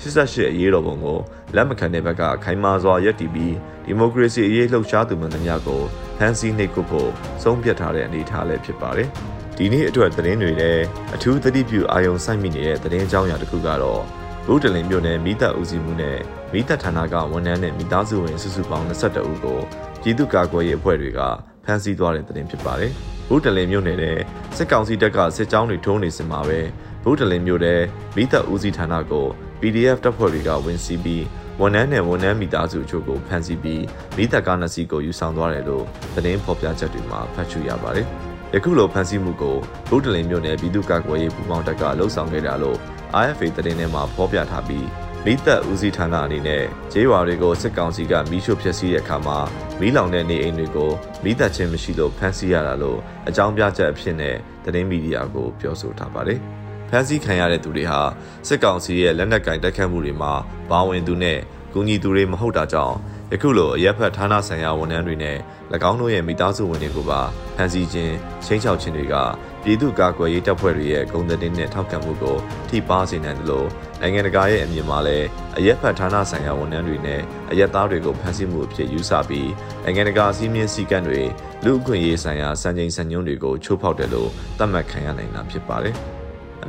88အရေးတော်ပုံကိုလက်မခံတဲ့ဘက်ကခိုင်မာစွာရည်တည်ပြီးဒီမိုကရေစီအရေးလှုပ်ရှားသူမှန်သမျှကိုဖန်ဆီးနှိပ်ကွပ်ဖို့ဆုံးဖြတ်ထားတဲ့အနေအထားလည်းဖြစ်ပါတယ်။ဒီနေ့အတွက်သတင်းတွေလည်းအထူးသတိပြုအာရုံစိုက်မိနေတဲ့သတင်းကြောင်းရာတစ်ခုကတော့ဘုဒ္ဓလင်မြို့နယ်မိသက်ဦးစီးမှုနဲ့မိသက်ဌာနကဝန်ထမ်းနဲ့မိသားစုဝင်စုစုပေါင်း22ဦးကိုပြည်သူ့ကာကွယ်ရေးအဖွဲ့တွေကဖမ်းဆီးသွားတဲ့သတင်းဖြစ်ပါတယ်။ဘုဒ္ဓလင်မြို့နယ်နဲ့စစ်ကောင်စီတပ်ကစစ်ကြောင်းတွေထိုးနေစင်မှာပဲ ဘုဒ္ဓလင်မြို့နယ်မိသက်ဦးစီးဌာနကို PDF တပ်ဖွဲ့တွေကဝင်စီးပြီးဝန်ထမ်းနဲ့ဝန်ထမ်းမိသားစုအချို့ကိုဖမ်းဆီးပြီးမိသက်ကားနှစ်စီးကိုယူဆောင်သွားတယ်လို့သတင်းဖော်ပြချက်တွေမှာဖတ်ရှုရပါတယ်။ယခုလိုဖမ်းဆီးမှုကိုဘုဒ္ဓလင်မြို့နယ်ပြည်သူ့ကာကွယ်ရေးပူးပေါင်းတပ်ကလှုံ့ဆော်ခဲ့တာလို့ RFA သတင်းထဲမှာဖော်ပြထားပြီးမိသက်ဦးစီးဌာနအနေနဲ့ဂျေးဝါတွေကိုစစ်ကောင်စီကမီးရှို့ဖျက်ဆီးတဲ့အခါမှာမီးလောင်တဲ့နေအိမ်တွေကိုမိသက်ချင်းမရှိလို့ဖမ်းဆီးရတာလို့အကြောင်းပြချက်အဖြစ်နဲ့သတင်းမီဒီယာကိုပြောဆိုထားပါတယ်။ ဖမ်းဆီးခံရတဲ့သူတွေဟာစစ်ကောင်စီရဲ့လက်နက်ကင်တိုက်ခတ်မှုတွေမှာပါဝင်သူနဲ့ကူညီသူတွေမဟုတ်တာကြောင့်ယခုလိုအရက်ဖက်ဌာနဆိုင်ရာဝန်ထမ်းတွေနဲ့၎င်းတို့ရဲ့မိသားစုဝင်တွေကိုပါဖမ်းဆီးခြင်းချင်းချောက်ခြင်းတွေကပြည်သူ့ကာကွယ်ရေးတပ်ဖွဲ့တွေရဲ့ဂုဏ်သတင်းနဲ့ထောက်ခံမှုကိုထိပါစေနိုင်တယ်လို့နိုင်ငံတကာရဲ့အမြင်မှာလည်းအရက်ဖက်ဌာနဆိုင်ရာဝန်ထမ်းတွေနဲ့အရက်သားတွေကိုဖမ်းဆီးမှုအဖြစ်ယူဆပြီးနိုင်ငံတကာစည်းမျဉ်းစည်းကမ်းတွေလူ့အခွင့်အရေးဆိုင်ရာစံချိန်စံညွှန်းတွေကိုချိုးဖောက်တယ်လို့သတ်မှတ်ခံရနိုင်တာဖြစ်ပါတယ်။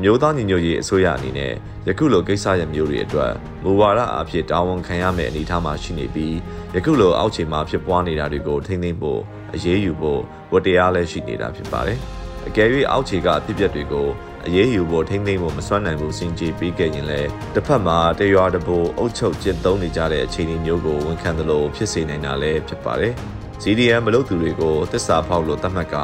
အမျိုးသားညီညွတ်ရေးအစိုးရအနေနဲ့ယခုလိုကိစ္စရပ်မျိုးတွေအတွက်မူဝါဒအဖြစ်တာဝန်ခံရမယ့်အနေအထားမှာရှိနေပြီးယခုလိုအောက်ခြေမှာဖြစ်ပွားနေတာတွေကိုထိန်းသိမ်းဖို့အရေးယူဖို့ဝတ္တရားလည်းရှိနေတာဖြစ်ပါတယ်။အကယ်၍အောက်ခြေကအဖြစ်အပျက်တွေကိုအရေးယူဖို့ထိန်းသိမ်းဖို့မစွမ်းနိုင်ဘူးစင်ကြေပေးခဲ့ရင်လည်းတစ်ဖက်မှာတရွာတပိုအုပ်ချုပ်ကျင့်သုံးနေကြတဲ့အခြေအနေမျိုးကိုဝန်ခံသလိုဖြစ်စေနိုင်တာလည်းဖြစ်ပါတယ်။ CDM မလုပ်သူတွေကိုတစ္ဆာဖောက်လို့သတ်မှတ်က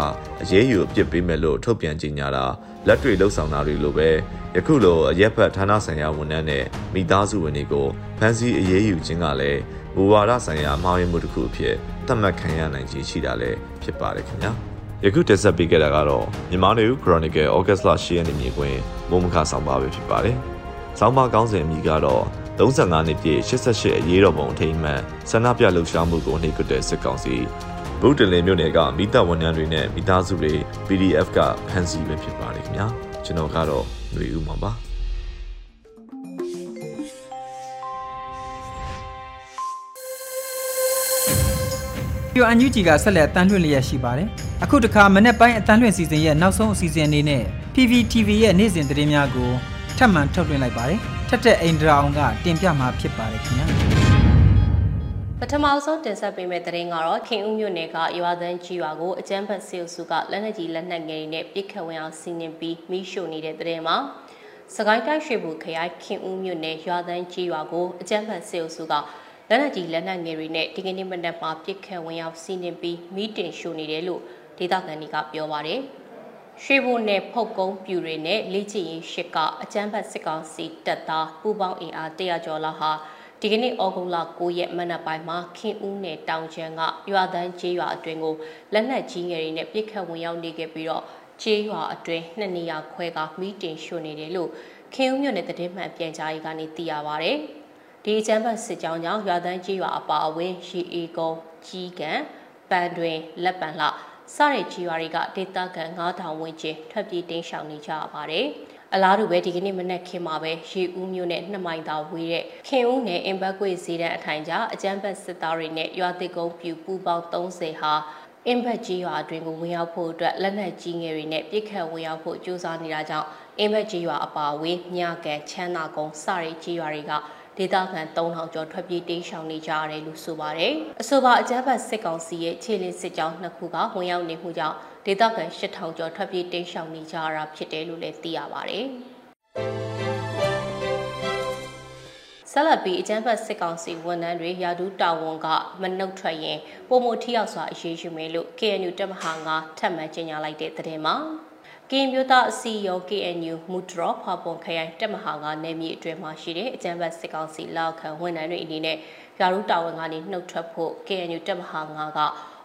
အရေးယူအပြစ်ပေးမယ်လို့ထုတ်ပြန်ကြေညာတာလက်တွေ့လှုပ်ဆောင်တာတွေလိုပဲယခုလိုအရက်ဖက်ဌာနဆိုင်ရာဝန်ထမ်းနဲ့မိသားစုဝင်တွေကိုဖမ်းဆီးအရေးယူခြင်းကလည်းဘူဝါဒဆိုင်ရာအမှားယွင်းမှုတစ်ခုအဖြစ်သတ်မှတ်ခံရနိုင်ခြင်းရှိတာလည်းဖြစ်ပါတယ်ခင်ဗျာယခုတက်ဆက်ပေးခဲ့တာကတော့မြန်မာနေဦး Chronicle August လ10ရက်နေ့မြေခွင်မိုးမခဆောင်ပါပဲဖြစ်ပါတယ်။ဆောင်းပါကောင်းစဉ်အမိကတော့ 35နှစ်ပြည့်88အရေးတော်ပုံအထိမ်းအမှန်ဆန္ဒပြလှုပ်ရှားမှုကိုနှိပ်ကွပ်တဲ့စစ်ကောင်စီဗုဒ္ဓလင်မြို့နယ်ကမိသားဝန်ထမ်းတွေနဲ့မိသားစုတွေ PDF ကဖမ်းဆီးပဲဖြစ်ပါတယ်ခင်ဗျာကျွန်တော်ကတော့ຫນွေဦးမှာပါပြိုအန်ယူဂျီကဆက်လက်အတန်းလွှင့်လျက်ရှိပါတယ်။အခုတခါမနေ့ပိုင်းအတန်းလွှင့်စီစဉ်ရဲ့နောက်ဆုံးအစီအစဉ်အနေနဲ့ PVTV ရဲ့နေ့စဉ်သတင်းများကိုထပ်မံထုတ်လွှင့်လိုက်ပါတယ်။ ထက်တဲ့အိန္ဒြာအောင်ကတင်ပြမှာဖြစ်ပါတယ်ခင်ဗျာပထမဆုံးတင်ဆက်ပေးမယ့်သတင်းကတော့ခင်ဦးမြို့နယ်ကရွာသန်းကြီးရွာကိုအကြမ်းဖက်စစ်အုပ်စုကလက်နက်ကြီးလက်နက်ငယ်တွေနဲ့ပစ်ခတ်ဝင်အောင်စီးနင်းပြီးမိရှို့နေတဲ့သတင်းမှာစကိုင်းတိုင်းရွှေဘူခရိုင်ခင်ဦးမြို့နယ်ရွာသန်းကြီးရွာကိုအကြမ်းဖက်စစ်အုပ်စုကလက်နက်ကြီးလက်နက်ငယ်တွေနဲ့ဒီကနေ့မနက်မှာပစ်ခတ်ဝင်ရောက်စီးနင်းပြီးမိတင်ရှို့နေတယ်လို့ဒေသခံတွေကပြောပါတယ်။ ရွှေဘိုနယ်ဖုတ်ကုန်းပြူတွေနဲ့လေ့ကျင့်ရေးရှစ်ကအကြမ်းဖက်စစ်ကောင်စီတပ်သားပူပေါင်းအင်အား100ကျော်လောက်ဟာဒီကနေ့ဩဂုတ်လ9ရက်မနက်ပိုင်းမှာခင်ဦးနယ်တောင်ချမ်းကရွာတန်းကျေးရွာအတွင်းကိုလက်နက်ကြီးငယ်တွေနဲ့ပစ်ခတ်ဝင်ရောက်နေခဲ့ပြီးတော့ကျေးရွာအတွင်းနှစ်နေရာခွဲကမီးတင်ရှို့နေတယ်လို့ခင်ဦးမြို့နယ်တည်မှန်ပြန်ကြားရေးကနေသိရပါဗျ။ဒီအကြမ်းဖက်စစ်ကြောင်းကြောင့်ရွာတန်းကျေးရွာအပါအဝင်ရီအေကုန်းကြီးကန်ပန်တွင်လက်ပံလှ စတဲ့ကြီးရွာတွေကဒေသခံ9000ဝန်းကျင်ထွက်ပြေးတိမ်းရှောင်နေကြရပါတယ်။အလားတူပဲဒီကနေ့မနက်ခင်းမှာပဲရေဦးမြို့နဲ့နှစ်မိုင်သာဝေးတဲ့ခင်ဦးနယ်အင်ဘက်ကွေဇီဒန်အထိုင်ကြားအကြမ်းဖက်စစ်သားတွေနဲ့ရွာတိကုန်းပြူပူပေါင်း30ဟာအင်ဘက်ကြီးရွာအတွင်းကိုဝင်ရောက်ဖို့အတွက်လက်နက်ကြီးငယ်တွေနဲ့ပြစ်ခတ်ဝင်ရောက်ဖို့ကြိုးစားနေတာကြောင့်အင်ဘက်ကြီးရွာအပါအဝင်မြကန်ချမ်းသာကုန်းစတဲ့ကြီးရွာတွေက ဒေသခံ3000ကျော်ထွက်ပြေးတိမ်းရှောင်နေကြရတယ်လို့ဆိုပါတယ်။အဆိုပါအကြမ်းဖက်စစ်ကောင်စီရဲ့ခြေလင်းစစ်ကြောင်းနှစ်ခုကဝင်ရောက်နေမှုကြောင့်ဒေသခံ8000ကျော်ထွက်ပြေးတိမ်းရှောင်နေကြရတာဖြစ်တယ်လို့လည်းသိရပါတယ်။ဆက်လက်ပြီးအကြမ်းဖက်စစ်ကောင်စီဝန်ထမ်းတွေရာထူးတာဝန်ကမနှုတ်ထွက်ရင်ပုံမထီရောက်စွာအရေးယူမယ်လို့ KNU တပ်မဟာ9ထပ်မံကြေညာလိုက်တဲ့သတင်းမှာ ကင်းမျိုးသားအစီရော KNU မူထရဖာပွန်ခရိုင်တက်မဟာကနယ်မြေအတွင်းမှာရှိတဲ့အကြမ်းဖက်စစ်ကောင်စီလောက်ခံဝန်ထမ်းတွေအနေနဲ့ယာရုတာဝန်ကနေနှုတ်ထွက်ဖို့ KNU တက်မဟာ9က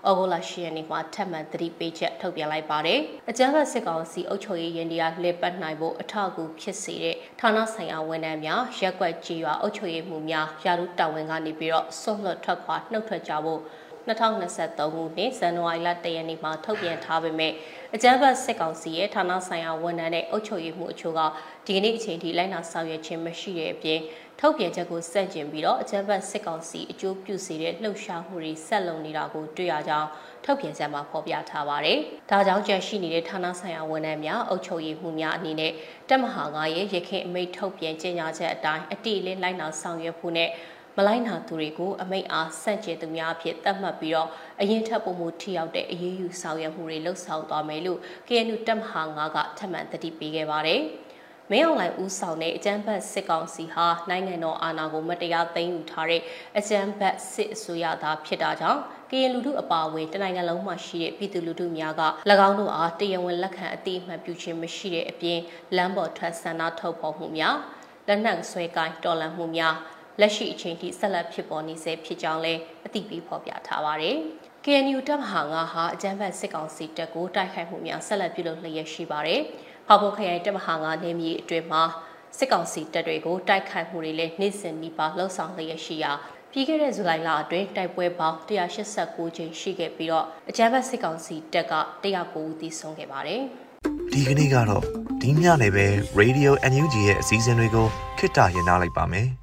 ဩဂုတ်လ10ရက်နေ့မှာထပ်မံသတိပေးချက်ထုတ်ပြန်လိုက်ပါတယ်။အကြမ်းဖက်စစ်ကောင်စီအုပ်ချုပ်ရေးရင်တရားလှည့်ပတ်နိုင်ဖို့အထောက်အကူဖြစ်စေတဲ့ဌာနဆိုင်ရာဝန်ထမ်းများရက်ွက်ကြီးရွာအုပ်ချုပ်ရေးမှုများယာရုတာဝန်ကနေပြီးတော့ဆွတ်လွတ်ထွက်ခွာနှုတ်ထွက်ကြဖို့2023ခုနှစ်ဇန်နဝါရီလ1ရက်နေ့မှာထုတ်ပြန်ထားပေမဲ့ အကြမ်းဖက်စစ်ကောင်စီရဲ့ဌာနဆိုင်ရာဝန်ထမ်းနဲ့အုပ်ချုပ်ရေးမှုအချို့ကဒီကနေ့အချိန်ထိလိုက်နာဆောင်ရွက်ခြင်းမရှိတဲ့အပြင်ထုတ်ပြန်ချက်ကိုစန့်ကျင်ပြီးတော့အကြမ်းဖက်စစ်ကောင်စီအကျိုးပြုစေတဲ့လှုပ်ရှားမှုတွေဆက်လုပ်နေတာကိုတွေ့ရကြောင်းထုတ်ပြန်ချက်မှာဖော်ပြထားပါတယ်။ဒါကြောင့်ကြန့်ရှိနေတဲ့ဌာနဆိုင်ရာဝန်ထမ်းများအုပ်ချုပ်ရေးမှုများအနေနဲ့တက်မဟာ9ရဲ့ရခိုင်အမိတ်ထုတ်ပြန်ကြေညာချက်အတိုင်းအတိအလင်းလိုက်နာဆောင်ရွက်ဖို့နဲ့မ လိုက်နာသူတွေကိုအမိတ်အားဆန့်ကျင်သူများအဖြစ်သတ်မှတ်ပြီးတော့အရင်ထပ်ပုံမှုထိရောက်တဲ့အရေးယူဆောင်ရွက်မှုတွေလှုပ်ဆောင်သွားမယ်လို့ KNU တပ်မဟာ9ကထပ်မံတတိပေးခဲ့ပါတယ်။မင်းအောင်လှိုင်ဦးဆောင်တဲ့အကြမ်းဖက်စစ်ကောင်စီဟာနိုင်ငံတော်အာဏာကိုမတရားသိမ်းယူထားတဲ့အကြမ်းဖက်စစ်အစိုးရသားဖြစ်တာကြောင့်ကရင်လူထုအပါအဝင်တနိုင်ငံလုံးမှာရှိတဲ့ပြည်သူလူထုများက၎င်းတို့အားတရားဝင်လက်ခံအတိအမှန်ပြုခြင်းမရှိတဲ့အပြင်လမ်းပေါ်ထွက်ဆန္ဒထုတ်ဖော်မှုများလက်နက်ဆွဲကိုင်းတော်လှန်မှုများ လက်ရှိအချိန်ထိဆက်လက်ဖြစ်ပေါ်နေဆဲဖြစ်ကြောင်းလည်းအသိပေးဖော်ပြထားပါတယ်။ KNU တပ်မဟာ9ဟာအကြမ်းဖက်စစ်ကောင်စီတပ်ကိုတိုက်ခိုက်မှုများဆက်လက်ပြုလုပ်လျက်ရှိပါတယ်။ဟောက်ဖို့ခရိုင်တပ်မဟာ9နေမြေအတွင်းမှာစစ်ကောင်စီတပ်တွေကိုတိုက်ခိုက်မှုတွေလည်းနေ့စဉ်နီးပါးလှုပ်ဆောင်လျက်ရှိရာပြီးခဲ့တဲ့ဇူလိုင်လအတွင်းတိုက်ပွဲပေါင်း189ကြိမ်ရှိခဲ့ပြီးတော့အကြမ်းဖက်စစ်ကောင်စီတပ်က109ဦးသေဆုံးခဲ့ပါတယ်။ဒီကနေ့ကတော့ဒီညနေပဲ Radio NUG ရဲ့အစည်းအဝေးကိုခਿੱတရရလိုက်ပါမယ်။